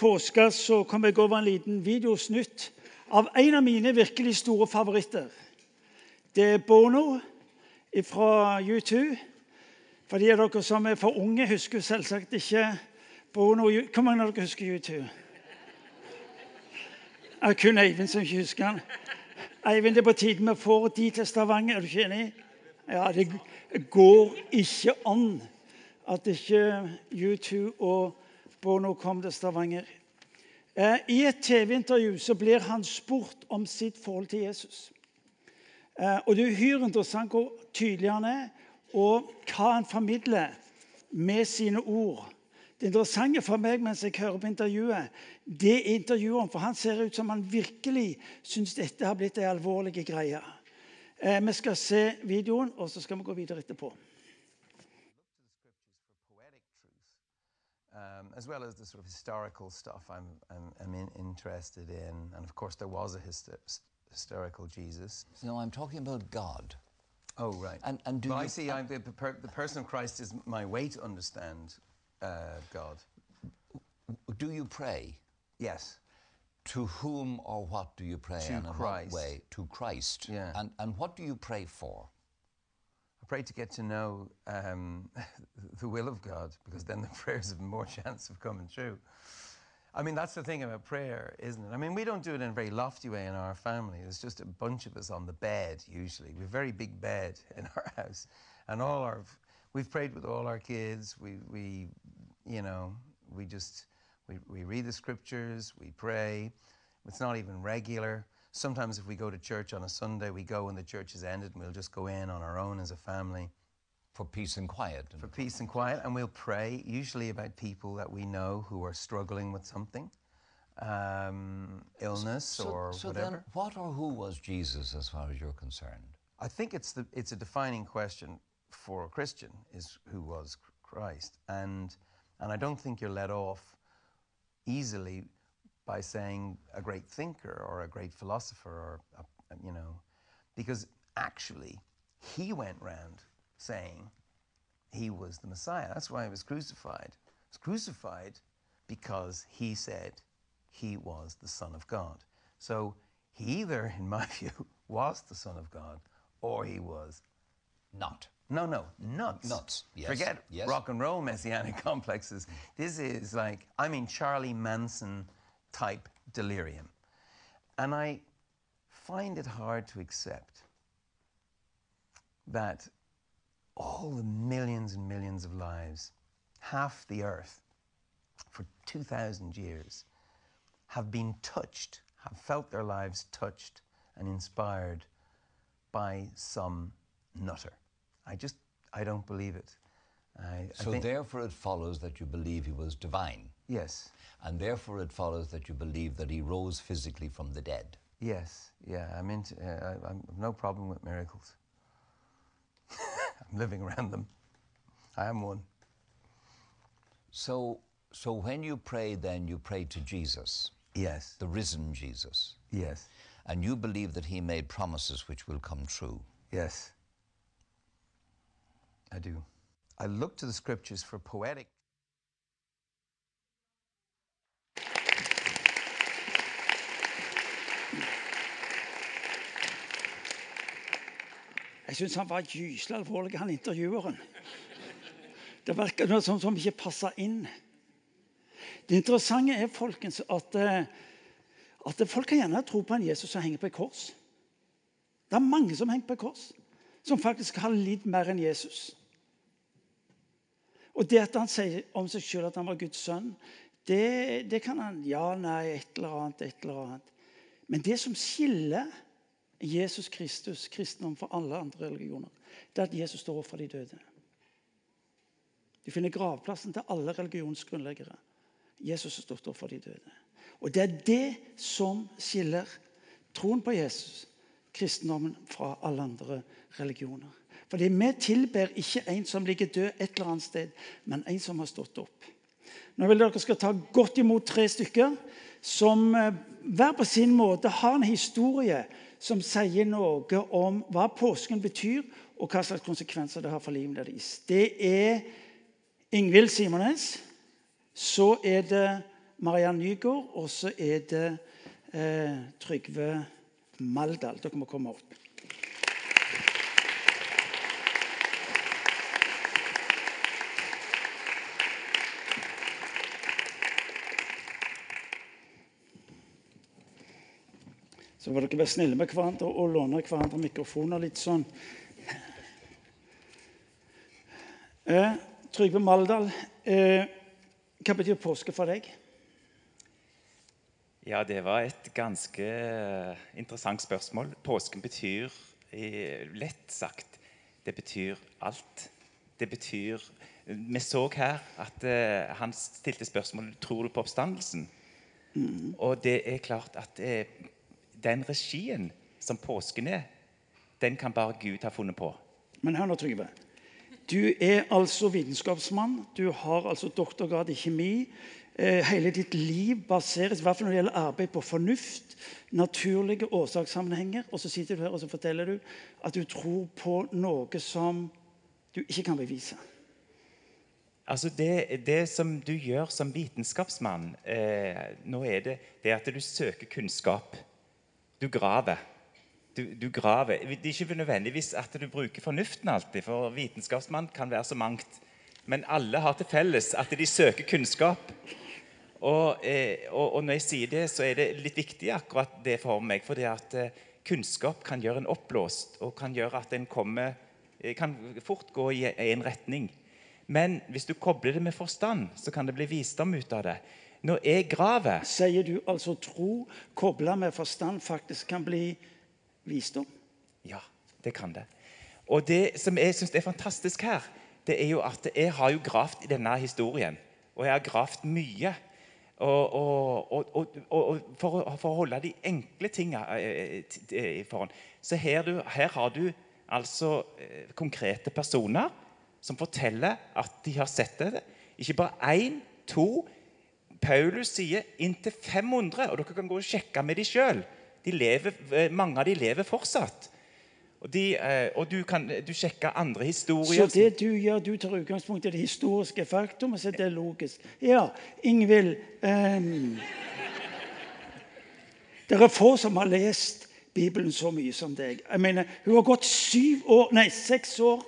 påske så kom jeg over en liten videosnutt av en av mine virkelig store favoritter. Det er Bono fra U2. For de av dere som er for unge, husker selvsagt ikke Bono. Hvor mange av dere husker U2? Det er kun Eivind som ikke husker han. Eivind, det er på tide vi får de til Stavanger. Er du ikke enig? Ja, Det går ikke an at ikke U2 og Bono kom til Stavanger. Eh, I et TV-intervju så blir han spurt om sitt forhold til Jesus. Eh, og Det er uhyre interessant hvor tydelig han er, og hva han formidler med sine ord. Det interessante for meg mens jeg hører på intervjuet, det er intervjuet For han ser ut som han virkelig syns dette har blitt en alvorlig greie. Eh, vi skal se videoen, og så skal vi gå videre etterpå. Um, as well as the sort of historical stuff I'm, I'm, I'm in, interested in. And of course, there was a hyster historical Jesus. No, I'm talking about God. Oh, right. And, and do well, you, I see I'm, the, per, the person of Christ is my way to understand uh, God. Do you pray? Yes. To whom or what do you pray? To and in Christ. what way? To Christ. Yeah. And, and what do you pray for? Pray to get to know um, the will of God because then the prayers have more chance of coming true. I mean, that's the thing about prayer, isn't it? I mean, we don't do it in a very lofty way in our family. There's just a bunch of us on the bed, usually. We have a very big bed in our house. And all our, we've prayed with all our kids. We, we you know, we just, we, we read the scriptures, we pray. It's not even regular. Sometimes if we go to church on a Sunday, we go when the church is ended and we'll just go in on our own as a family For peace and quiet. for peace and quiet, and we'll pray, usually about people that we know who are struggling with something, um, illness so, or so whatever. then, what or who was Jesus as far as you're concerned? I think it's the it's a defining question for a Christian is who was Christ, and and I don't think you're let off easily by saying a great thinker or a great philosopher or a, you know, because actually he went round saying he was the Messiah. That's why he was crucified. He was crucified because he said he was the Son of God. So he either, in my view, was the Son of God or he was Not. no, no, nuts. Nuts, yes, Forget yes. rock and roll messianic complexes. This is like, I mean, Charlie Manson type delirium. And I find it hard to accept that all the millions and millions of lives, half the earth, for 2,000 years, have been touched, have felt their lives touched and inspired by some nutter. I just, I don't believe it. I, I So think- therefore it follows that you believe he was divine. Yes, And therefore it follows that you believe that he rose physically from the dead. yes, yeah. I'm into. Uh, I, I'm I've no problem with miracles. I'm living around them. I am one. So, so when you pray, then you pray to Jesus, Yes, the risen Jesus, yes, and you believe that he made promises which will come true. yes. I do. I look to the scriptures for poetic. Jeg syns han var gyselig alvorlig, han intervjueren. Det virka sånn som ikke passa inn. Det interessante er folkens, at, eh, at folk kan gjerne tro på en Jesus som henger på et kors. Det er mange som henger på et kors, som faktisk har lidd mer enn Jesus. Og det at han sier om seg sjøl at han var Guds sønn, det, det kan han Ja, nei, et eller annet, et eller annet. Men det som skiller Jesus Kristus, kristendom for alle andre religioner, det er at Jesus står opp fra de døde. Du finner gravplassen til alle religionsgrunnleggere. Jesus har stått opp fra de døde. Og det er det som skiller troen på Jesus, kristendommen, fra alle andre religioner. Fordi vi tilber ikke en som ligger død et eller annet sted, men en som har stått opp. Nå vil dere skal ta godt imot tre stykker som eh, hver på sin måte har en historie som sier noe om hva påsken betyr, og hva slags konsekvenser det har for livet deres. Det er Ingvild Simones. Så er det Mariann Nygaard, og så er det eh, Trygve Maldal. Dere må komme opp. Så må dere være snille med hverandre og låne hverandre mikrofoner litt sånn. Eh, Trygve Maldal, eh, hva betyr påske for deg? Ja, det var et ganske eh, interessant spørsmål. Påsken betyr, eh, lett sagt, det betyr alt. Det betyr Vi så her at eh, han stilte spørsmålet tror du på oppstandelsen. Og det er klart at eh, den regien som påsken er, den kan bare Gud ha funnet på. Men hør nå, Trygve. Du er altså vitenskapsmann. Du har altså doktorgrad i kjemi. Eh, hele ditt liv baseres i hvert fall når det gjelder arbeid på fornuft, naturlige årsakssammenhenger. Og så sitter du her og så forteller du at du tror på noe som du ikke kan bevise. Altså det, det som du gjør som vitenskapsmann eh, nå er det, det at du søker kunnskap. Du graver. Du, du graver. Det er ikke nødvendigvis at du bruker fornuften alltid, for vitenskapsmann kan være så mangt. Men alle har til felles at de søker kunnskap. Og, eh, og, og når jeg sier det, så er det litt viktig akkurat det for meg. For det at eh, kunnskap kan gjøre en oppblåst, og kan gjøre at en kommer eh, kan fort gå i en retning. Men hvis du kobler det med forstand, så kan det bli visdom ut av det. Når jeg graver Sier du altså tro kobla med forstand faktisk kan bli visdom? Ja, det kan det. Og det som jeg syns er fantastisk her, det er jo at jeg har jo gravd i denne historien. Og jeg har gravd mye. Og, og, og, og for, for, å holde de enkle tingene i forhånd Så her, du, her har du altså eh, konkrete personer som forteller at de har sett det. Ikke bare én, to. Paulus sier inntil 500, og dere kan gå og sjekke med dem sjøl. Mange av dem lever fortsatt. Og, de, eh, og du kan du sjekke andre historier. Så det du gjør, du tar utgangspunkt i det historiske faktum, og så er det logisk. Ja, Ingvild um, Det er få som har lest Bibelen så mye som deg. Jeg mener, Hun har gått syv år, nei, seks år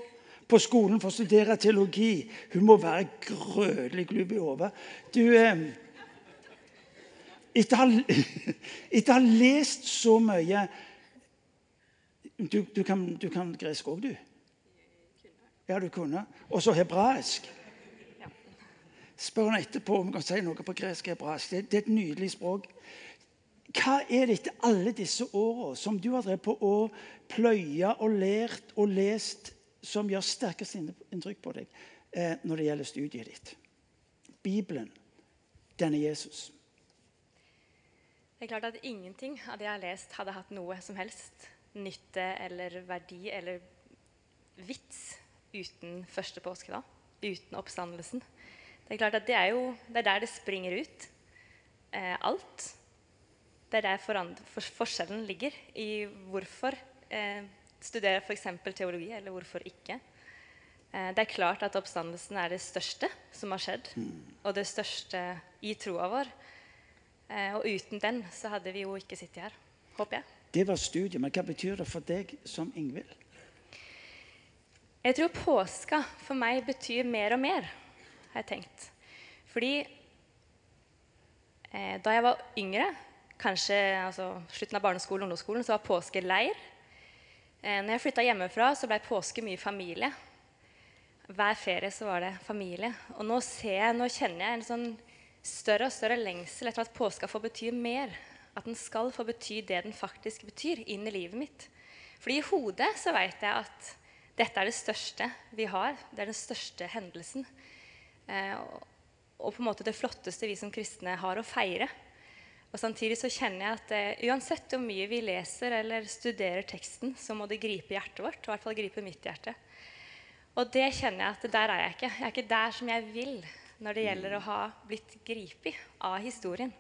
på skolen for å studere teologi. Hun må være grødelig glubb i hodet. Du um, etter å ha lest så mye du, du, kan, du kan gresk òg, du? Ja, du kunne. Og så hebraisk. Spør han etterpå om han kan si noe på gresk og hebraisk. Det, det, er et nydelig språk. Hva er det etter alle disse åra som du har drevet på å pløye og lært og lest, som gjør sterkest inntrykk på deg eh, når det gjelder studiet ditt? Bibelen, denne Jesus. Det er klart at ingenting av det jeg har lest, hadde hatt noe som helst nytte eller verdi eller vits uten første påske, da. Uten oppstandelsen. Det er klart at det er jo det er der det springer ut. Eh, alt. Det er der for, forskjellen ligger i hvorfor eh, studere f.eks. teologi, eller hvorfor ikke. Eh, det er klart at oppstandelsen er det største som har skjedd, og det største i troa vår. Eh, og uten den så hadde vi jo ikke sittet her, håper jeg. Det var studiet, men hva betyr det for deg som Ingvild? Jeg tror påska for meg betyr mer og mer, har jeg tenkt. Fordi eh, da jeg var yngre, kanskje altså, slutten av barneskolen og ungdomsskolen, så var påske leir. Eh, når jeg flytta hjemmefra, så ble påske mye familie. Hver ferie så var det familie. Og nå, ser jeg, nå kjenner jeg en sånn større og større lengsel etter at påska får bety mer at den skal få bety det den faktisk betyr, inn i livet mitt. Fordi i hodet så veit jeg at dette er det største vi har. Det er den største hendelsen. Eh, og på en måte det flotteste vi som kristne har å feire. Og Samtidig så kjenner jeg at eh, uansett hvor mye vi leser eller studerer teksten, så må det gripe hjertet vårt. I hvert fall gripe mitt hjerte. Og det kjenner jeg at der er jeg ikke. Jeg er ikke der som jeg vil når det gjelder å ha blitt gripet av historien.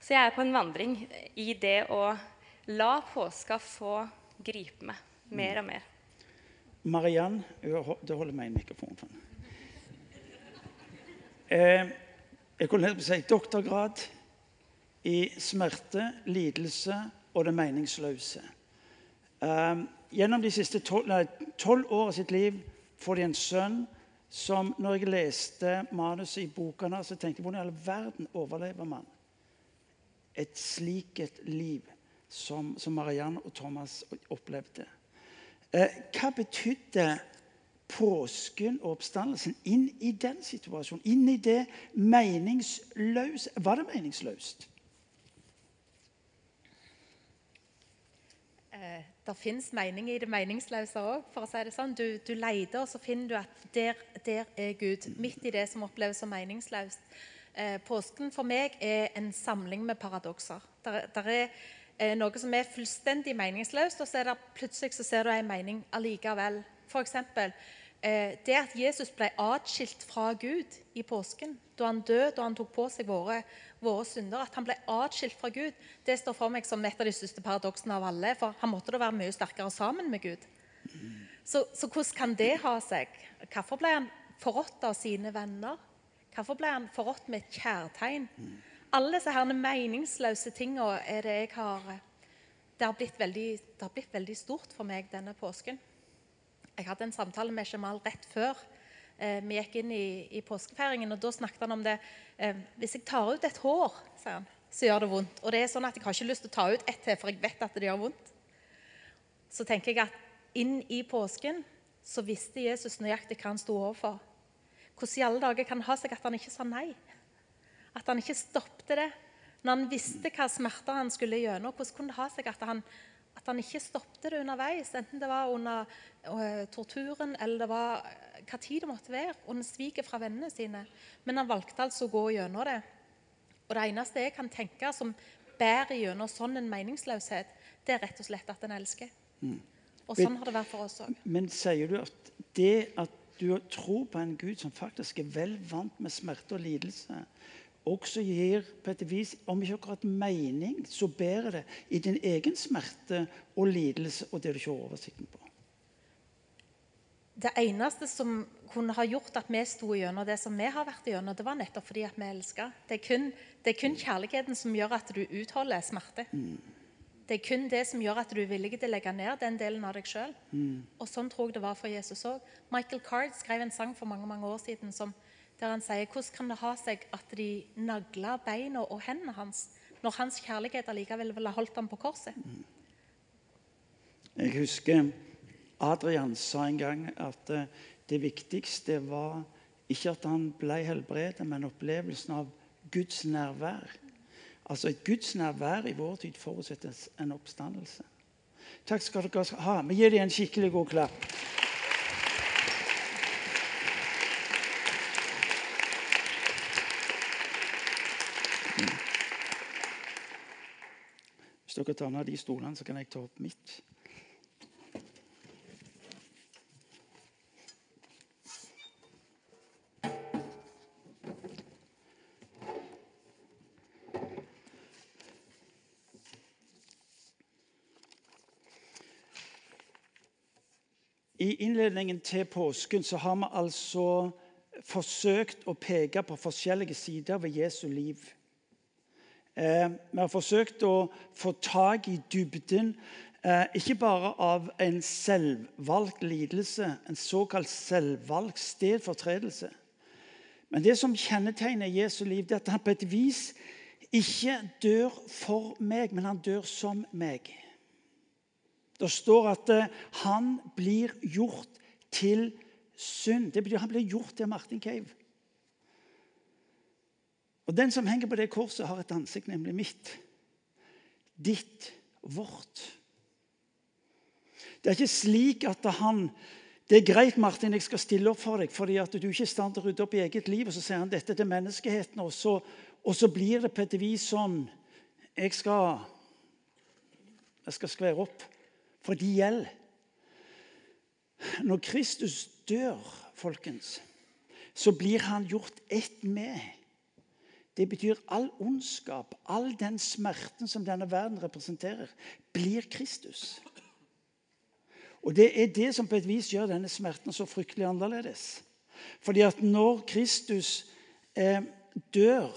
Så jeg er på en vandring i det å la påska få gripe meg mer og mer. Mariann Du holder meg i mikrofonen. Eh, jeg kunne si doktorgrad i smerte, lidelse og det meningsløse. Eh, gjennom de siste tolv årene av sitt liv får de en sønn som når jeg leste manuset i boka, så tenkte jeg hvordan i all verden overlever man et slikt liv som, som Marianne og Thomas opplevde? Eh, hva betydde påsken og oppstandelsen inn i den situasjonen? Inn i det meningsløse? Var det meningsløst? Eh, det fins mening i det meningsløse òg, for å si det sånn. Du, du leter, og så finner du at der, der, er Gud. Midt i det som oppleves som meningsløst. Eh, påsken for meg er en samling med paradokser. Der, der er eh, noe som er fullstendig meningsløst, og så er det plutselig så ser du en mening allikevel. F.eks. Eh, det at Jesus ble atskilt fra Gud i påsken, da han døde og han tok på seg våre, våre synder, at han ble atskilt fra Gud, det står for meg som et av de største paradoksene av alle. For han måtte da være mye sterkere sammen med Gud. Så, så hvordan kan det ha seg? Hvorfor ble han forrådt av sine venner? Hvorfor ble han forrådt med et kjærtegn? alle disse her meningsløse tingene er det jeg har det har, veldig, det har, blitt veldig, stort for meg denne påsken. Jeg hadde en samtale med Jamal rett før vi gikk inn i, i, påskefeiringen. og Da snakket han om det. Eh, hvis jeg tar ut et hår, sier han, så gjør det vondt. Og det er sånn at Jeg har ikke lyst til å ta ut ett til, for jeg vet at det gjør vondt. Så tenker jeg at inn i påsken så visste Jesus nøyaktig hva han sto overfor. Hvordan i alle dager kan det ha seg at han ikke sa nei? At han ikke stoppet det. Når han visste hva smerter han skulle gjennom, hvordan kunne det ha seg at han, at han ikke stoppet det underveis? Enten det var under uh, torturen eller det var hva tid det måtte være. og han sviker fra vennene sine. Men han valgte altså å gå gjennom det. Og det eneste jeg kan tenke som bærer gjennom sånn en meningsløshet, det er rett og slett at en elsker. Mm. Og sånn har det vært for oss òg. Men sier du at det at du tror på en Gud som faktisk er vel vant med smerte og lidelse, også gir på et vis, om ikke akkurat mening, så bærer det i din egen smerte og lidelse og det du ikke har oversikten på. Det eneste som kunne ha gjort at vi sto gjennom det som vi har vært gjennom, det var nettopp fordi at vi elsker. Det er kun, det er kun kjærligheten som gjør at du utholder smerte. Mm. Det er kun det som gjør at du er villig til å legge ned den delen av deg sjøl. Mm. Og sånn tror jeg det var for Jesus òg. Michael Card skrev en sang for mange mange år siden som der han sier hvordan kan det ha seg at de nagla beina og hendene hans når hans kjærlighet allikevel ville holdt ham på korset? Jeg husker Adrian sa en gang at eh, det viktigste var ikke at han ble helbredet, men opplevelsen av Guds nærvær. Altså Et Guds nærvær i vår tid forutsetter en oppstandelse. Takk skal dere ha. Vi gir dem en skikkelig god klapp. Hvis dere tar ned de stolene, så kan jeg ta opp mitt. I innledningen til påsken så har vi altså forsøkt å peke på forskjellige sider ved Jesu liv. Eh, vi har forsøkt å få tak i dybden, eh, ikke bare av en selvvalgt lidelse, en såkalt selvvalgt stedfortredelse. Men det som kjennetegner Jesu liv, det er at han på et vis ikke dør for meg, men han dør som meg. Det står at eh, han blir gjort til synd. Det betyr Han blir gjort til Martin Cave. Og Den som henger på det korset, har et ansikt, nemlig mitt. Ditt, vårt. Det er ikke slik at han det er greit, Martin, jeg skal stille opp for deg fordi at du ikke er i stand til å rydde opp i eget liv. Og så sier han dette til menneskeheten, og så, og så blir det på et vis sånn Jeg skal, jeg skal skvære opp. For de gjelder. Når Kristus dør, folkens, så blir han gjort ett med det betyr all ondskap, all den smerten som denne verden representerer, blir Kristus. Og Det er det som på et vis gjør denne smerten så fryktelig annerledes. Fordi at når Kristus eh, dør,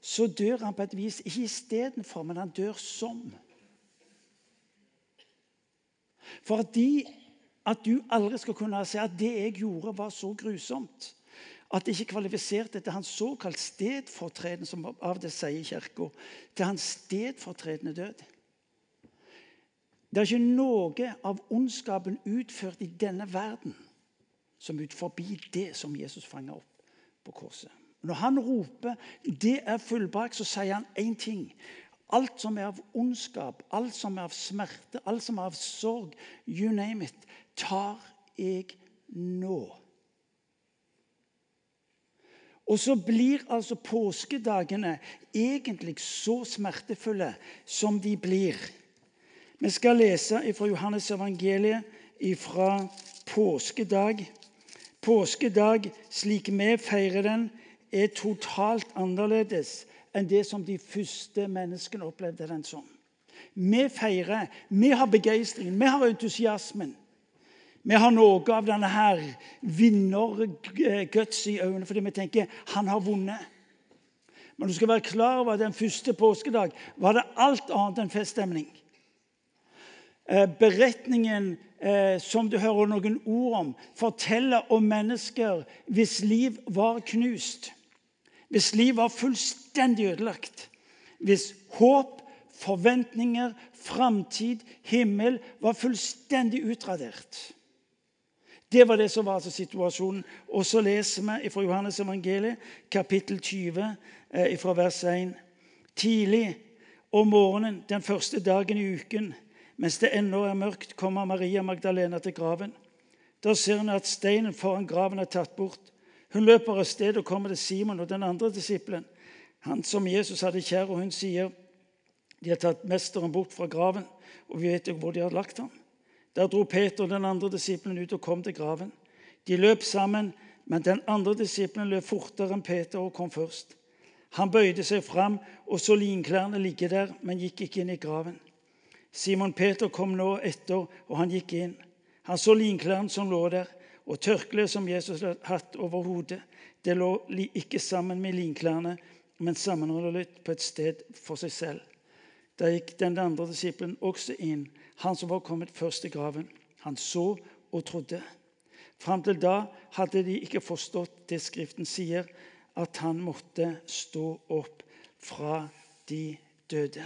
så dør han på et vis ikke istedenfor, men han dør som. Fordi at du aldri skal kunne si at det jeg gjorde, var så grusomt at det ikke kvalifiserte til hans såkalt stedfortredende, som av det sier i kirka, til hans stedfortredende død. Det er ikke noe av ondskapen utført i denne verden som ut forbi det som Jesus fanga opp på korset. Når han roper 'det er fullbrakt', så sier han én ting. Alt som er av ondskap, alt som er av smerte, alt som er av sorg, you name it, tar jeg nå. Og så blir altså påskedagene egentlig så smertefulle som de blir. Vi skal lese fra Johannes evangeliet fra påskedag. Påskedag, slik vi feirer den, er totalt annerledes enn det som de første menneskene opplevde den som. Vi feirer, vi har begeistringen, vi har entusiasmen. Vi har noe av denne her vinnerguts i øynene fordi vi tenker han har vunnet. Men du skal være klar over at den første påskedag var det alt annet enn feststemning. Eh, beretningen eh, som du hører noen ord om, forteller om mennesker hvis liv var knust. Hvis livet var fullstendig ødelagt. Hvis håp, forventninger, framtid, himmel var fullstendig utradert. Det var det som var altså situasjonen. Og så leser vi fra Johannes evangeliet, kapittel 20, eh, fra vers 1. Tidlig om morgenen den første dagen i uken, mens det ennå er mørkt, kommer Maria Magdalena til graven. Da ser hun at steinen foran graven er tatt bort. Hun løper av sted og kommer til Simon og den andre disippelen, han som Jesus hadde kjær, og hun sier de har tatt mesteren bort fra graven, og vi vet jo hvor de har lagt ham. Der dro Peter og den andre disippelen ut og kom til graven. De løp sammen, men den andre disippelen løp fortere enn Peter og kom først. Han bøyde seg fram og så linklærne ligge der, men gikk ikke inn i graven. Simon Peter kom nå etter, og han gikk inn. Han så linklærne som lå der, og tørkleet som Jesus hadde hatt over hodet. Det lå ikke sammen med linklærne, men sammenholdet på et sted for seg selv. Da gikk den andre disippelen også inn han som var kommet først til graven. Han så og trodde. Fram til da hadde de ikke forstått det Skriften sier, at han måtte stå opp fra de døde.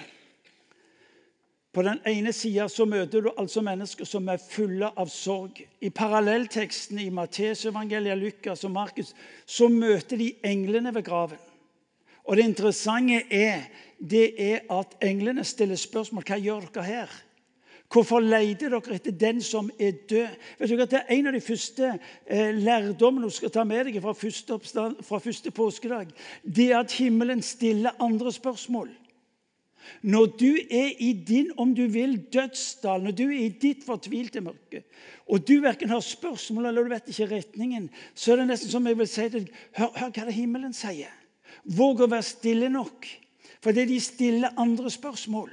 På den ene sida møter du altså mennesker som er fulle av sorg. I parallellteksten i Matteusevangeliet, Lukas og Markus så møter de englene ved graven. Og Det interessante er, det er at englene stiller spørsmål. Hva gjør dere her? Hvorfor leter dere etter den som er død? Vet dere at Det er en av de første eh, lærdommene du skal ta med deg fra første, oppstand, fra første påskedag. Det er at himmelen stiller andre spørsmål. Når du er i din, om du vil, dødsdal, når du er i ditt fortvilte mørke, og du verken har spørsmål eller du vet ikke retningen, så er det nesten som jeg vil si til Hør, hør hva det himmelen sier. Våg å være stille nok. For det de stiller andre spørsmål.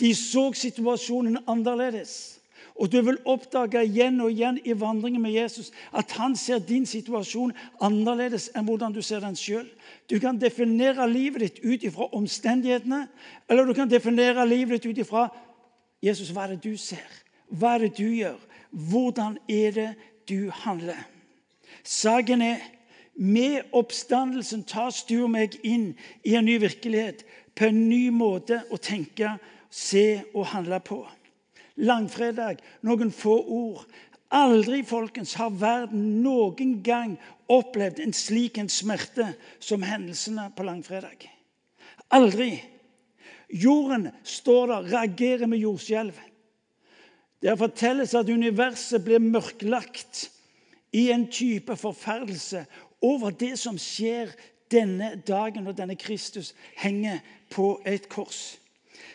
De så situasjonen annerledes. Og du vil oppdage igjen og igjen i vandringen med Jesus at han ser din situasjon annerledes enn hvordan du ser den sjøl. Du kan definere livet ditt ut ifra omstendighetene, eller du kan definere livet ditt ut ifra Jesus, hva er det du ser? Hva er det du gjør? Hvordan er det du handler? Saken er med oppstandelsen tas du og meg inn i en ny virkelighet, på en ny måte å tenke se og handle på. Langfredag, noen få ord. Aldri folkens, har verden noen gang opplevd en slik en smerte som hendelsene på langfredag. Aldri. Jorden står der, reagerer med jordskjelv. Det fortelles at universet blir mørklagt i en type forferdelse over det som skjer denne dagen når denne Kristus henger på et kors.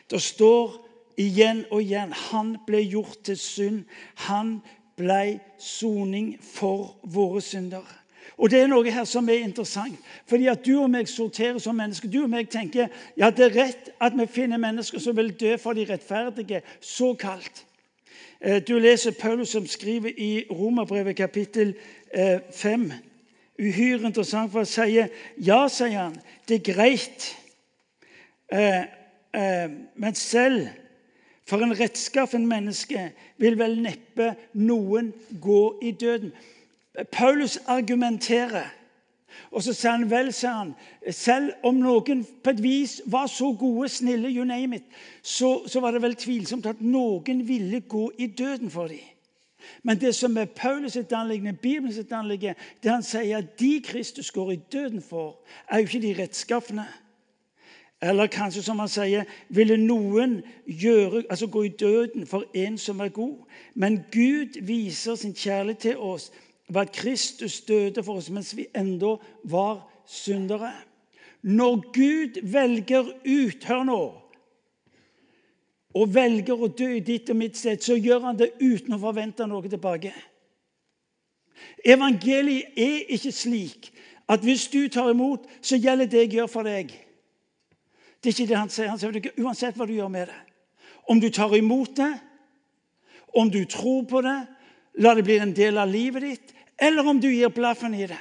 Det står igjen og igjen han ble gjort til synd. Han ble soning for våre synder. Og Det er noe her som er interessant. Fordi at Du og meg sorterer som mennesker. Du og meg tenker ja, det er rett at vi finner mennesker som vil dø for de rettferdige, såkalt. Eh, du leser Paulus som skriver i Romerbrevet kapittel 5, uhyre interessant, for han sier ja, sier han, det er greit. Eh, eh, men selv for en rettskaffen menneske vil vel neppe noen gå i døden. Paulus argumenterer. Og så sier han vel, sier han, selv om noen på et vis var så gode, snille, you name it, så, så var det vel tvilsomt at noen ville gå i døden for dem. Men det som er Paulus sitt anliggende, Bibelens sitt anliggende, det han sier at de Kristus går i døden for, er jo ikke de rettskaffende. Eller kanskje som han sier, ville noen gjøre, altså gå i døden for en som er god. Men Gud viser sin kjærlighet til oss ved at Kristus døde for oss mens vi enda var syndere. Når Gud velger ut Hør nå og velger å dø i ditt og mitt sted, så gjør han det uten å forvente noe tilbake. Evangeliet er ikke slik at hvis du tar imot, så gjelder det jeg gjør for deg. Det er ikke det han sier. Han sier uansett hva du gjør med det. Om du tar imot det, om du tror på det, la det bli en del av livet ditt, eller om du gir blaffen i det.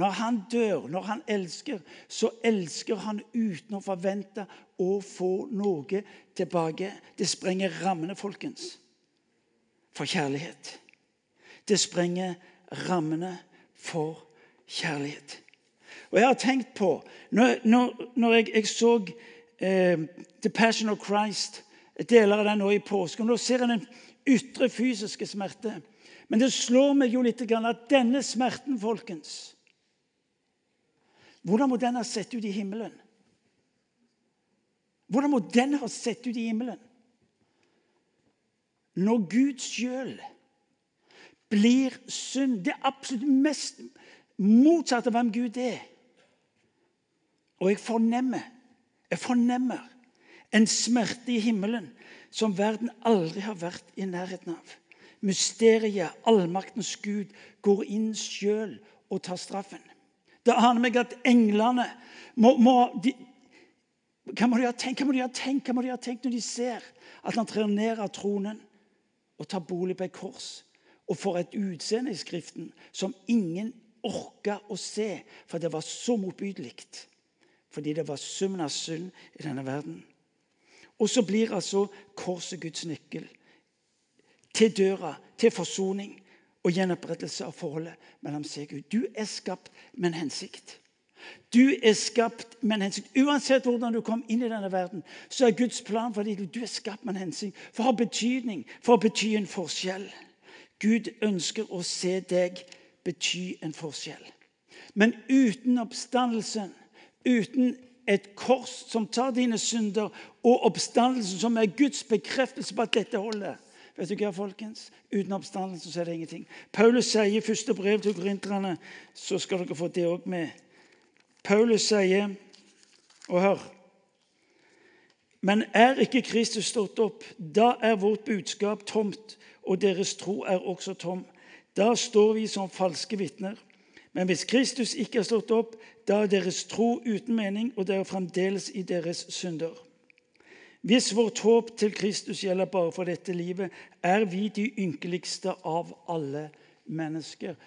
Når han dør, når han elsker, så elsker han uten å forvente å få noe tilbake. Det sprenger rammene, folkens, for kjærlighet. Det sprenger rammene for kjærlighet. Og jeg har tenkt på Når, når, når jeg, jeg, så eh, The Passion of Christ, deler av den nå i påsken, nå ser jeg den ytre fysiske smerte. Men det slår meg jo litt at denne smerten, folkens hvordan må den ha sett ut i himmelen? Hvordan må den ha sett ut i himmelen? Når Gud sjøl blir synd Det er absolutt mest motsatt av hvem Gud er. Og jeg fornemmer, jeg fornemmer en smerte i himmelen som verden aldri har vært i nærheten av. Mysteriet, allmaktens Gud, går inn sjøl og tar straffen. Det aner meg at englene må, må de, hva, må de tenkt, hva må de ha tenkt, hva må de ha tenkt når de ser at han trer ned av tronen og tar bolig på et kors og får et utseende i Skriften som ingen orka å se, for det var så motbydelig. Fordi det var summen av synd i denne verden. Og så blir altså korset Guds nøkkel til døra, til forsoning og gjenopprettelse av forholdet mellom seg og Gud. Du er skapt med en hensikt. Du er skapt med en hensikt. Uansett hvordan du kom inn i denne verden, så er Guds plan for deg du er skapt med en hensikt. For å ha betydning, for å bety en forskjell. Gud ønsker å se deg bety en forskjell. Men uten oppstandelsen, uten et kors som tar dine synder, og oppstandelsen som er Guds bekreftelse på at dette holder, Vet du hva, folkens? Uten oppstandelsen så er det ingenting. Paulus sier i første brev til korinterne Så skal dere få det òg med. Paulus sier, og hør Men er ikke Kristus stått opp, da er vårt budskap tomt, og deres tro er også tom. Da står vi som falske vitner. Men hvis Kristus ikke er stått opp, da er deres tro uten mening, og det er fremdeles i deres synder. Hvis vårt håp til Kristus gjelder bare for dette livet, er vi de ynkeligste av alle mennesker.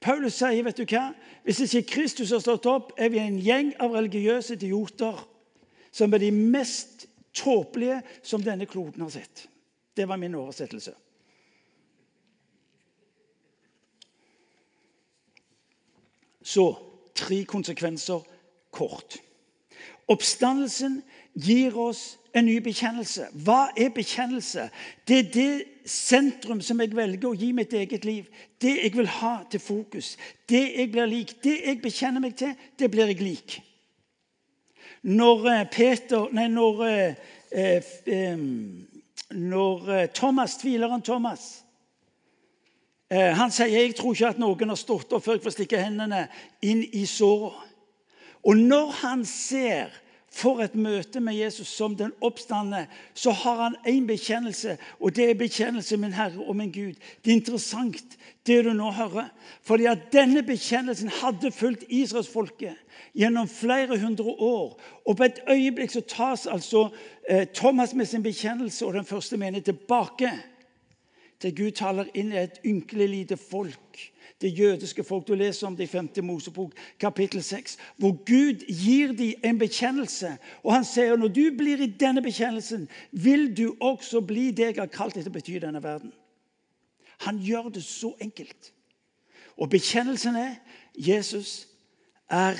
Paulus sier, vet du hva? Hvis ikke Kristus har stått opp, er vi en gjeng av religiøse idioter som er de mest tåpelige som denne kloden har sett. Det var min oversettelse. Så tre konsekvenser kort. Oppstandelsen gir oss en ny bekjennelse. Hva er bekjennelse? Det er det sentrum som jeg velger å gi mitt eget liv. Det jeg vil ha til fokus. Det jeg blir lik. Det jeg bekjenner meg til, det blir jeg lik. Når eh, Peter Nei, når, eh, eh, når Thomas, tvileren Thomas Han sier jeg tror ikke at noen har stått opp før jeg får stikke hendene inn i såret. Og når han ser for et møte med Jesus som den oppstandende, så har han én bekjennelse, og det er bekjennelse min Herre og min Gud. Det er interessant, det du nå hører. Fordi at denne bekjennelsen hadde fulgt israelsfolket gjennom flere hundre år. Og på et øyeblikk så tas altså eh, Thomas med sin bekjennelse og den første menighet tilbake til Gud taler inn i et ynkelig lite folk. Det jødiske folk. Du leser om det i 5. Mosebok, kapittel 6. Hvor Gud gir dem en bekjennelse. Og han sier når du blir i denne bekjennelsen, vil du også bli det jeg har kalt deg til å bety i denne verden. Han gjør det så enkelt. Og bekjennelsen er Jesus er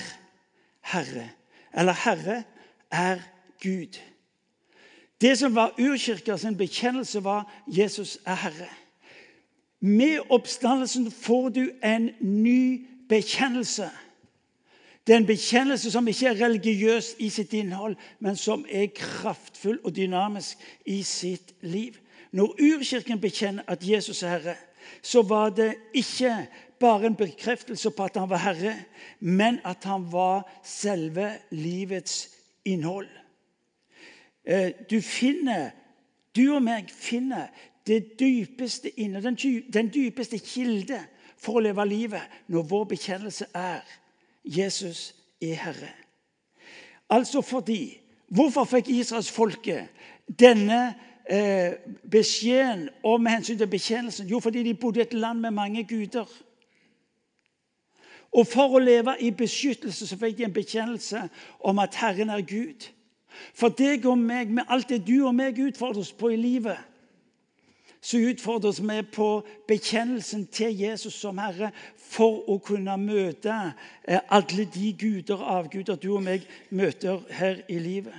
Herre. Eller Herre er Gud. Det som var urkirka sin bekjennelse, var Jesus er Herre. Med oppstandelsen får du en ny bekjennelse. Det er en bekjennelse som ikke er religiøs i sitt innhold, men som er kraftfull og dynamisk i sitt liv. Når urkirken bekjenner at Jesus er Herre, så var det ikke bare en bekreftelse på at han var Herre, men at han var selve livets innhold. Eh, du finner, du og meg finner det dypeste inne, den dypeste kilde for å leve livet når vår bekjennelse er Jesus er Herre. Altså fordi Hvorfor fikk israelsfolket denne eh, beskjeden om hensyn til bekjennelsen? Jo, fordi de bodde i et land med mange guder. Og for å leve i beskyttelse så fikk de en bekjennelse om at Herren er Gud. For deg og meg, med alt det du og meg utfordres på i livet, så utfordres vi på bekjennelsen til Jesus som Herre for å kunne møte eh, alle de guder og avguder du og meg møter her i livet.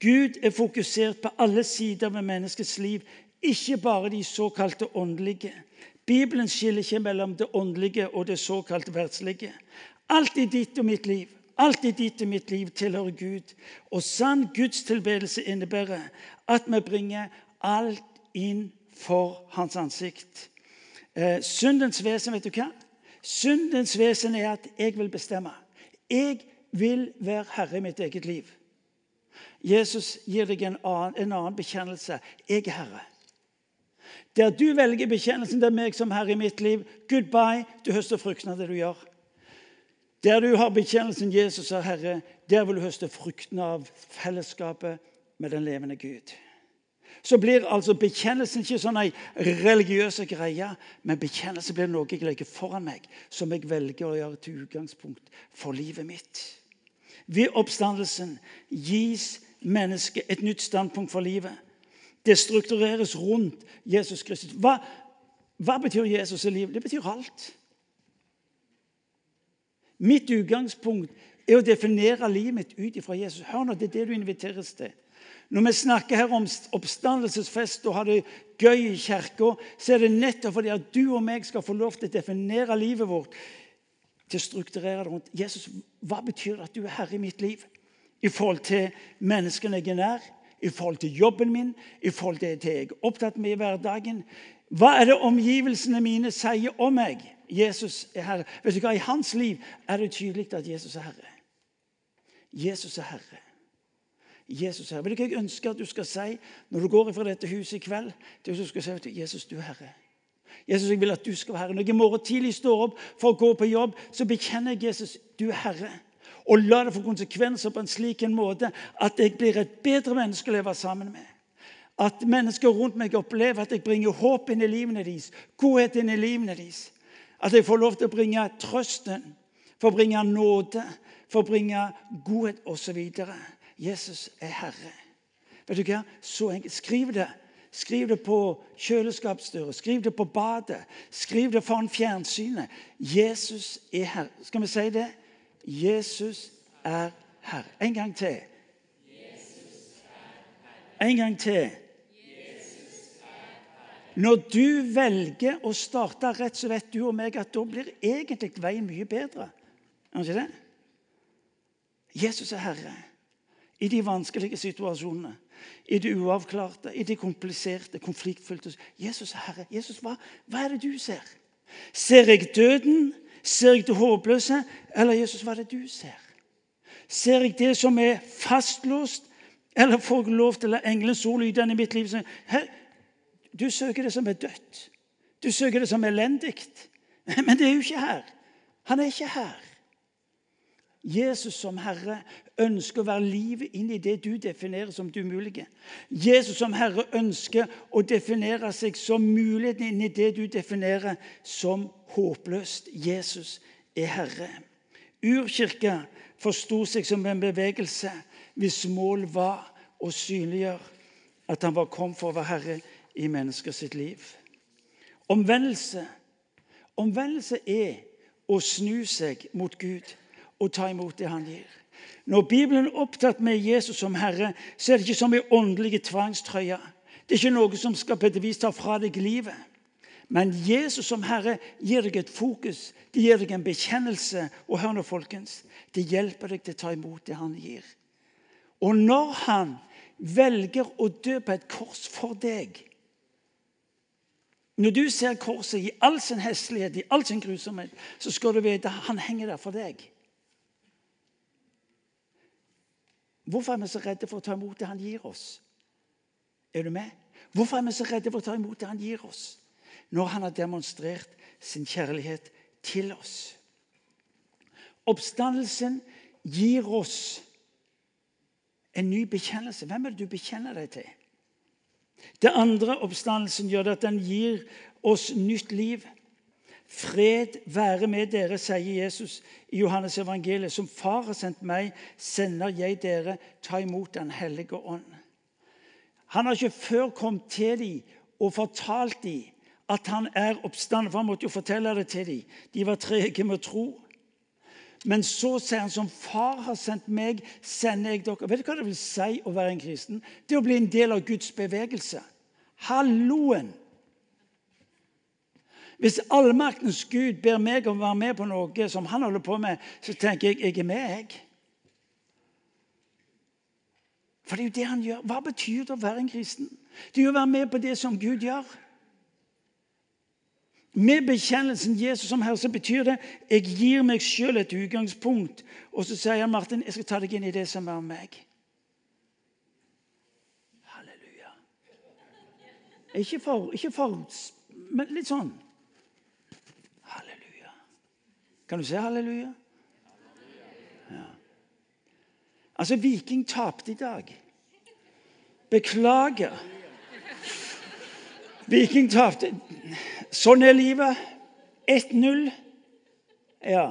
Gud er fokusert på alle sider ved menneskets liv, ikke bare de såkalte åndelige. Bibelen skiller ikke mellom det åndelige og det såkalte verdslige. Alt i ditt og mitt liv alt i ditt og mitt liv tilhører Gud. Og sann gudstilbedelse innebærer at vi bringer alt inn for hans ansikt. Eh, syndens vesen, vet du hva? Syndens vesen er at jeg vil bestemme. Jeg vil være herre i mitt eget liv. Jesus gir deg en annen, en annen bekjennelse. Jeg er herre. Der du velger bekjennelsen, det er meg som herre i mitt liv. Goodbye. Du høster fruktene av det du gjør. Der du har bekjennelsen 'Jesus er Herre', der vil du høste fruktene av fellesskapet med den levende Gud. Så blir altså bekjennelsen ikke sånn ei religiøs greie, men bekjennelse blir noe jeg legger foran meg, som jeg velger å gjøre til utgangspunkt for livet mitt. Ved oppstandelsen gis mennesket et nytt standpunkt for livet. Det struktureres rundt Jesus Kristus. Hva, hva betyr Jesus i livet? Det betyr alt. Mitt utgangspunkt er å definere livet mitt ut ifra Jesus. Hør nå, Det er det du inviteres til. Når vi snakker her om oppstandelsesfest og har det gøy i kirka, så er det nettopp fordi at du og meg skal få lov til å definere livet vårt. Til å strukturere det rundt Jesus, hva betyr det at du er herre i mitt liv? I forhold til menneskene jeg er nær, i forhold til jobben min, i forhold til det jeg er opptatt med i hverdagen. Hva er det omgivelsene mine sier om meg? Jesus er Herre. Vet du hva? I hans liv er det tydelig at Jesus er Herre. Jesus er Herre. Jesus er Herre. Vet du hva jeg ønsker at du skal si når du går fra dette huset i kveld? At du skal si at Jesus, du er Herre. Jesus, jeg vil at du skal være Herre. Når jeg i morgen tidlig står opp for å gå på jobb, så bekjenner jeg Jesus, du er Herre. Og la det få konsekvenser på en slik en måte at jeg blir et bedre menneske å leve sammen med. At mennesker rundt meg opplever at jeg bringer håp inn i livene deres, godhet inn i livene deres. At jeg får lov til å bringe trøsten, for å bringe nåde, for å bringe godhet osv. Jesus er Herre. Vet du hva? Så enkelt. Skriv det. Skriv det på kjøleskapsdøra, skriv det på badet, skriv det foran fjernsynet. Jesus er Herre. Skal vi si det? Jesus er Herre. En gang til. Jesus er Herre. En gang til. Når du velger å starte rett, så vet du og meg at da blir egentlig veien mye bedre. Er ikke det? Jesus er Herre i de vanskelige situasjonene, i det uavklarte, i det kompliserte, konfliktfylte. Jesus er Herre. Jesus, hva, hva er det du ser? Ser jeg døden? Ser jeg det håpløse? Eller Jesus, hva er det du ser? Ser jeg det som er fastlåst? Eller får jeg lov til å la englens ord lyde i mitt liv? Her, du søker det som er dødt. Du søker det som er elendig. Men det er jo ikke her. Han er ikke her. Jesus som Herre ønsker å være livet inn i det du definerer som det umulige. Jesus som Herre ønsker å definere seg som muligheten inn i det du definerer som håpløst. Jesus er Herre. Urkirka forsto seg som en bevegelse hvis mål var å synliggjøre at han var kommet for å være herre i mennesker sitt liv. Omvendelse. Omvendelse er å snu seg mot Gud og ta imot det han gir. Når Bibelen er opptatt med Jesus som Herre, så er det ikke som en åndelig tvangstrøye. Det er ikke noe som skal på et vis ta fra deg livet. Men Jesus som Herre gir deg et fokus, det gir deg en bekjennelse. Og hør nå, folkens, det hjelper deg til å ta imot det han gir. Og når han velger å dø på et kors for deg Når du ser korset i all sin heslighet, i all sin grusomhet, så skal du vite at han henger der for deg. Hvorfor er vi så redde for å ta imot det han gir oss? Er du med? Hvorfor er vi så redde for å ta imot det han gir oss? Når han har demonstrert sin kjærlighet til oss. Oppstandelsen gir oss en ny bekjennelse. Hvem er det du bekjenner deg til? Det andre oppstandelsen gjør det at den gir oss nytt liv. Fred være med dere, sier Jesus i Johannes evangeliet. Som Far har sendt meg, sender jeg dere. Ta imot Den hellige ånd. Han har ikke før kommet til dem og fortalt dem at han er oppstanden, for han måtte jo fortelle det til dem. De var trege med tro. Men så sier han som far har sendt meg, sender jeg dere. Vet du hva det vil si å være en kristen? Det å bli en del av Guds bevegelse. Halloen! Hvis allmaktens Gud ber meg om å være med på noe som han holder på med, så tenker jeg jeg er med, jeg. For det er jo det han gjør. Hva betyr det å være en kristen? Det er jo å være med på det som Gud gjør. Med bekjennelsen Jesus som Herre så betyr det jeg gir meg sjøl et utgangspunkt. Og så sier han Martin, jeg skal ta deg inn i det som er meg. Halleluja. Ikke for, ikke for men litt sånn. Halleluja. Kan du se halleluja? Ja. Altså, Viking tapte i dag. Beklager. Viking tapte. Sånn er livet. 1-0. Ja.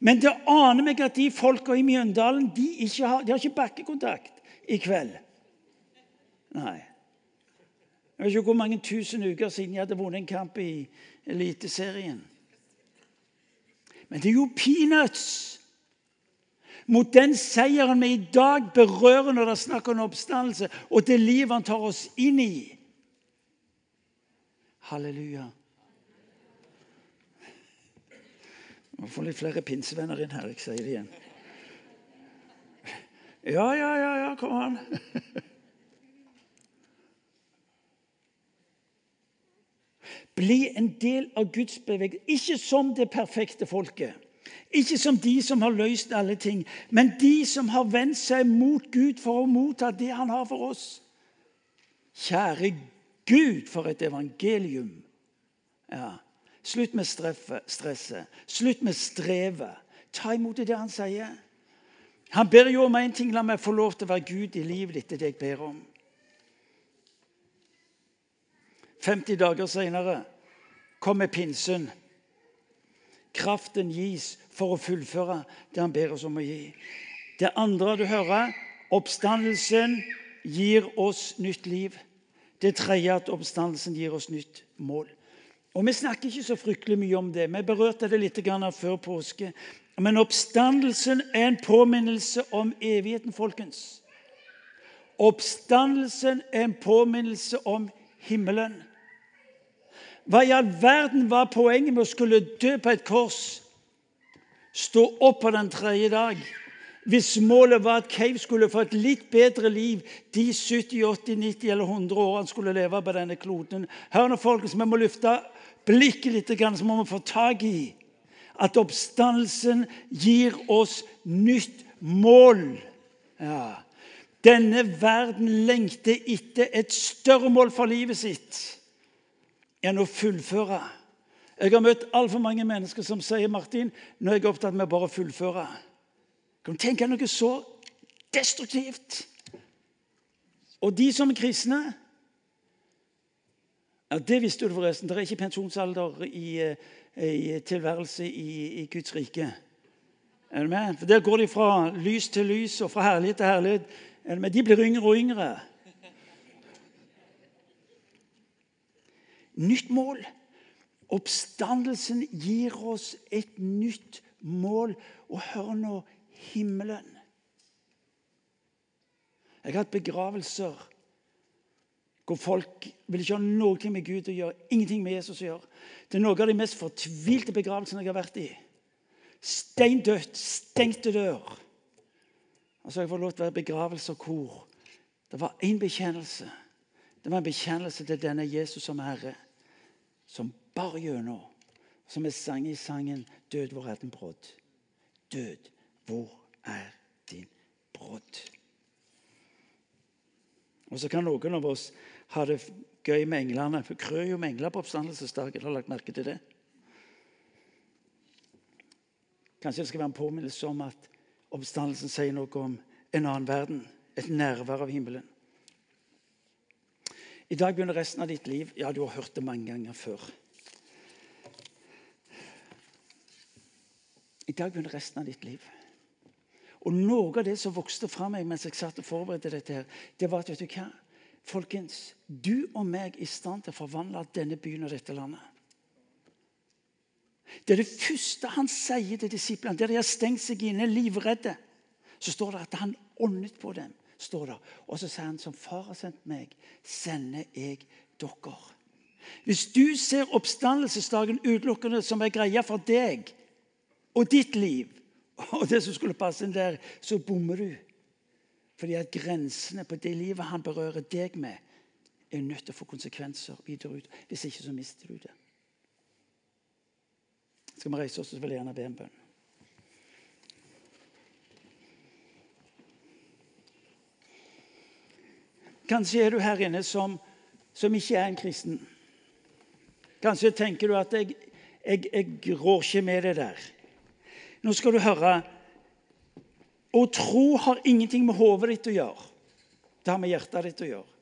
Men det aner meg at de folka i Mjøndalen de, har, de har ikke bakkekontakt i kveld. Nei. Jeg vet ikke hvor mange tusen uker siden jeg hadde vunnet en kamp i Eliteserien. Men det er jo peanuts mot den seieren vi i dag berører når det er snakk om oppstandelse, og det livet han tar oss inn i. Halleluja. Vi må få litt flere pinsevenner inn her. Jeg sier det igjen. Ja, ja, ja, ja, kom an. Bli en del av Guds bevegelse. Ikke som det perfekte folket. Ikke som de som har løst alle ting, men de som har vendt seg mot Gud for å motta det han har for oss. Kjære Gud, for et evangelium! Ja. Slutt med stresset. Slutt med strevet. Ta imot det han sier. Han ber jo om én ting. La meg få lov til å være Gud i livet ditt. Det jeg ber om. 50 dager senere kommer pinsen. Kraften gis for å fullføre det han ber oss om å gi. Det andre du hører, oppstandelsen gir oss nytt liv. Det tredje at oppstandelsen gir oss nytt mål. Og Vi snakker ikke så fryktelig mye om det. Vi berørte det litt før påske. Men oppstandelsen er en påminnelse om evigheten, folkens. Oppstandelsen er en påminnelse om himmelen. Hva i all verden var poenget med å skulle dø på et kors? Stå opp på den tredje dag? Hvis målet var at Cave skulle få et litt bedre liv de 70, 80, 90 eller 100 årene han skulle leve på denne kloden Hør nå, folkens, Vi må løfte blikket litt, så må vi få tak i at oppstandelsen gir oss nytt mål. Ja. Denne verden lengter etter et større mål for livet sitt enn å fullføre. Jeg har møtt altfor mange mennesker som sier Martin, nå er jeg opptatt med bare å fullføre. Kan du tenke noe så destruktivt? Og de som er kristne ja, Det visste du forresten. Det er ikke pensjonsalder i, eh, i tilværelse i, i, Guds rike. Er du med? For Der går de fra lys til lys og fra herlighet til herlighet. Er du med? De blir yngre og yngre. Nytt mål. Oppstandelsen gir oss et nytt mål. Og hør nå himmelen. Jeg har hatt begravelser hvor folk vil ikke ha noe med Gud å gjøre, ingenting med Jesus å gjøre. Det er noen av de mest fortvilte begravelsene jeg har vært i. Steindødt, stengte dør. Og så har jeg fått lov til å være begravelse og kor. det var én bekjennelse. Det var en bekjennelse til denne Jesus som Herre, som bar gjennom. Som vi sang i sangen 'Død, hvor din brodd?' Død, hvor er din brodd? Og så kan noen av oss ha det gøy med englene. For krø jo med engler på oppstandelsesdagen. Har lagt merke til det? Kanskje det skal være en påminnelse om at oppstandelsen sier noe om en annen verden. Et nærvær av himmelen. I dag begynner resten av ditt liv. Ja, du har hørt det mange ganger før. I dag begynner resten av ditt liv. Og Noe av det som vokste fra meg mens jeg satt og forberedte dette, her, det var at vet du hva? Folkens, du og meg er i stand til å forvandle denne byen og dette landet. Det er det første han sier til disiplene, der de har stengt seg inne, livredde. Så står det at han åndet på dem. står det. Og så sier han som far har sendt meg, sender jeg dere. Hvis du ser oppstandelsesdagen utelukkende som en greie for deg og ditt liv, og det som skulle passe inn der, så bommer du. Fordi at grensene på det livet han berører deg med, er nødt til å få konsekvenser videre ut. Hvis ikke, så mister du det. Skal vi reise oss, så vil jeg gjerne be en bønn. Kanskje er du her inne som, som ikke er en kristen. Kanskje tenker du at jeg, jeg, jeg rår ikke med det der. Nå skal du høre Å tro har ingenting med hodet ditt å gjøre. Det har med hjertet ditt å gjøre.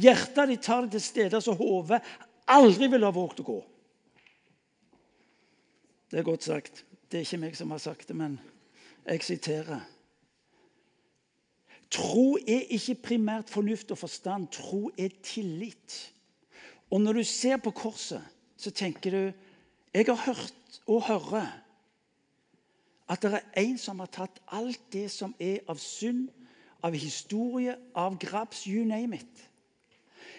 Hjertet ditt tar det til steder som hodet aldri ville ha våget å gå. Det er godt sagt. Det er ikke meg som har sagt det, men jeg siterer. Tro er ikke primært fornuft og forstand. Tro er tillit. Og når du ser på korset, så tenker du Jeg har hørt og hører at det er en som har tatt alt det som er av synd, av historie, av graps, you name it.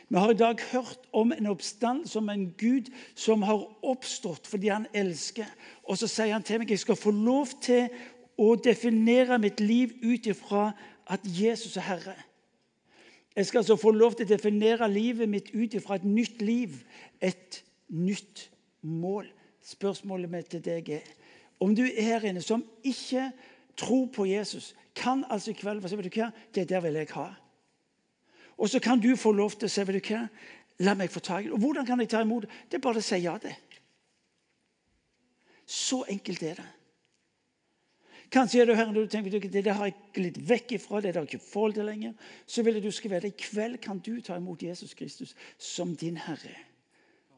Vi har i dag hørt om en oppstand som en Gud som har oppstått fordi han elsker. Og så sier han til meg jeg skal få lov til å definere mitt liv ut ifra at Jesus er Herre. Jeg skal altså få lov til å definere livet mitt ut ifra et nytt liv, et nytt mål. Spørsmålet mitt til deg er om du er her inne som ikke tror på Jesus, kan altså i kveld si, vet du hva, det der vil jeg ha. Og så kan du få lov til å si vet du hva, la meg få tak i det. Og hvordan kan jeg ta imot det? Det er bare å si ja det. Så enkelt er det. Kanskje er du her og du tenker at det har jeg glidd vekk ifra. det har jeg ikke forhold til lenger. Så vil du skal vite, I kveld kan du ta imot Jesus Kristus som din Herre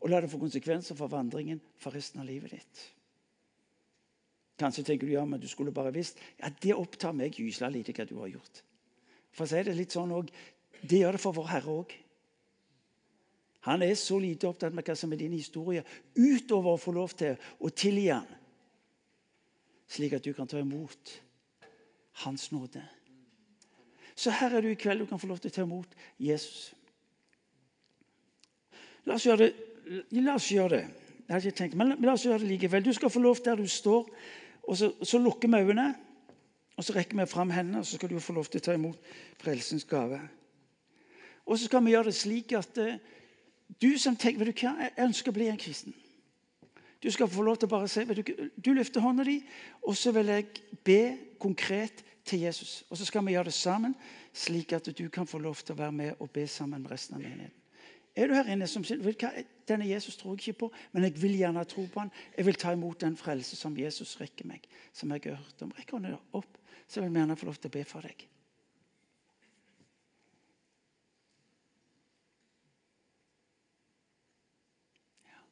og la det få konsekvenser for vandringen for resten av livet ditt. Kanskje tenker du ja, men du skulle bare visst. Ja, Det opptar meg gysla lite hva du har gjort. For å si det litt sånn også, Det gjør det for vår Herre òg. Han er så lite opptatt med hva som er din historie, utover å få lov til å tilgi han, slik at du kan ta imot Hans nåde. Så her er du i kveld. Du kan få lov til å ta imot Jesus. La oss gjøre det La oss gjøre det. Jeg hadde ikke tenkt, men la oss gjøre det likevel. Du skal få lov der du står, og så, så lukker vi øynene. Og så rekker vi fram hendene, og så skal du få lov til å ta imot frelsens gave. Og så skal vi gjøre det slik at uh, du som tenker vet du hva, jeg ønsker å bli en kristen. Du skal få lov til å bare si Du du løfter hånda di, og så vil jeg be konkret til Jesus. Og så skal vi gjøre det sammen, slik at du kan få lov til å være med og be sammen med resten av menigheten. Er du her inne som sier denne Jesus tror jeg ikke på, men jeg vil gjerne tro på han. Jeg vil ta imot den frelse som Jesus rekker meg, som jeg har hørt om. Rekk hånda opp, så vil vi gjerne få lov til å be for deg. Ja.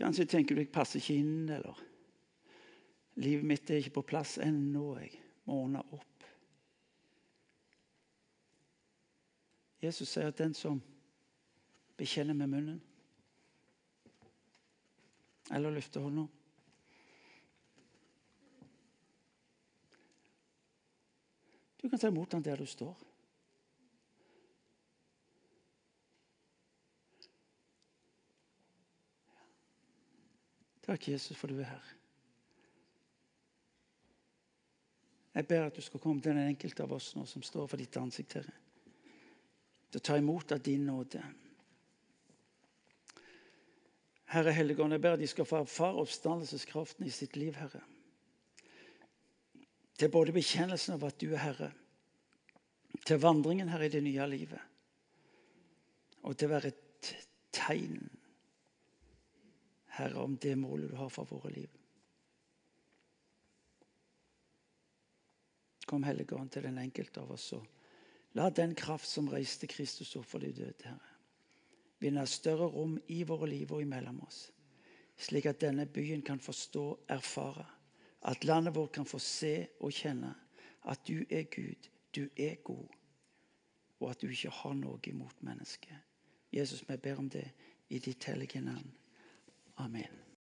Kanskje tenker du jeg passer ikke inn, eller livet mitt er ikke på plass ennå. Jeg må ordne opp. Jesus sier at den som bekjenner med munnen eller løfter hånda Du kan ta imot han der du står. Takk, Jesus, for du er her. Jeg ber at du skal komme til den enkelte av oss nå som står for ditt ansikt, Herre. Til å ta imot av din nåde. Herre Helligånd, jeg ber de skal få erfare oppstandelseskraften i sitt liv, Herre. Til både bekjennelsen av at du er Herre, til vandringen her i det nye livet, og til å være et tegn, Herre, om det målet du har for våre liv. Kom, Helligånd, til den enkelte av oss. og La den kraft som reiste Kristus opp for de døde, Herre, vinne større rom i våre liv og imellom oss, slik at denne byen kan forstå, erfare, at landet vårt kan få se og kjenne at du er Gud, du er god, og at du ikke har noe imot mennesket. Jesus, vi ber om det i ditt hellige navn. Amen.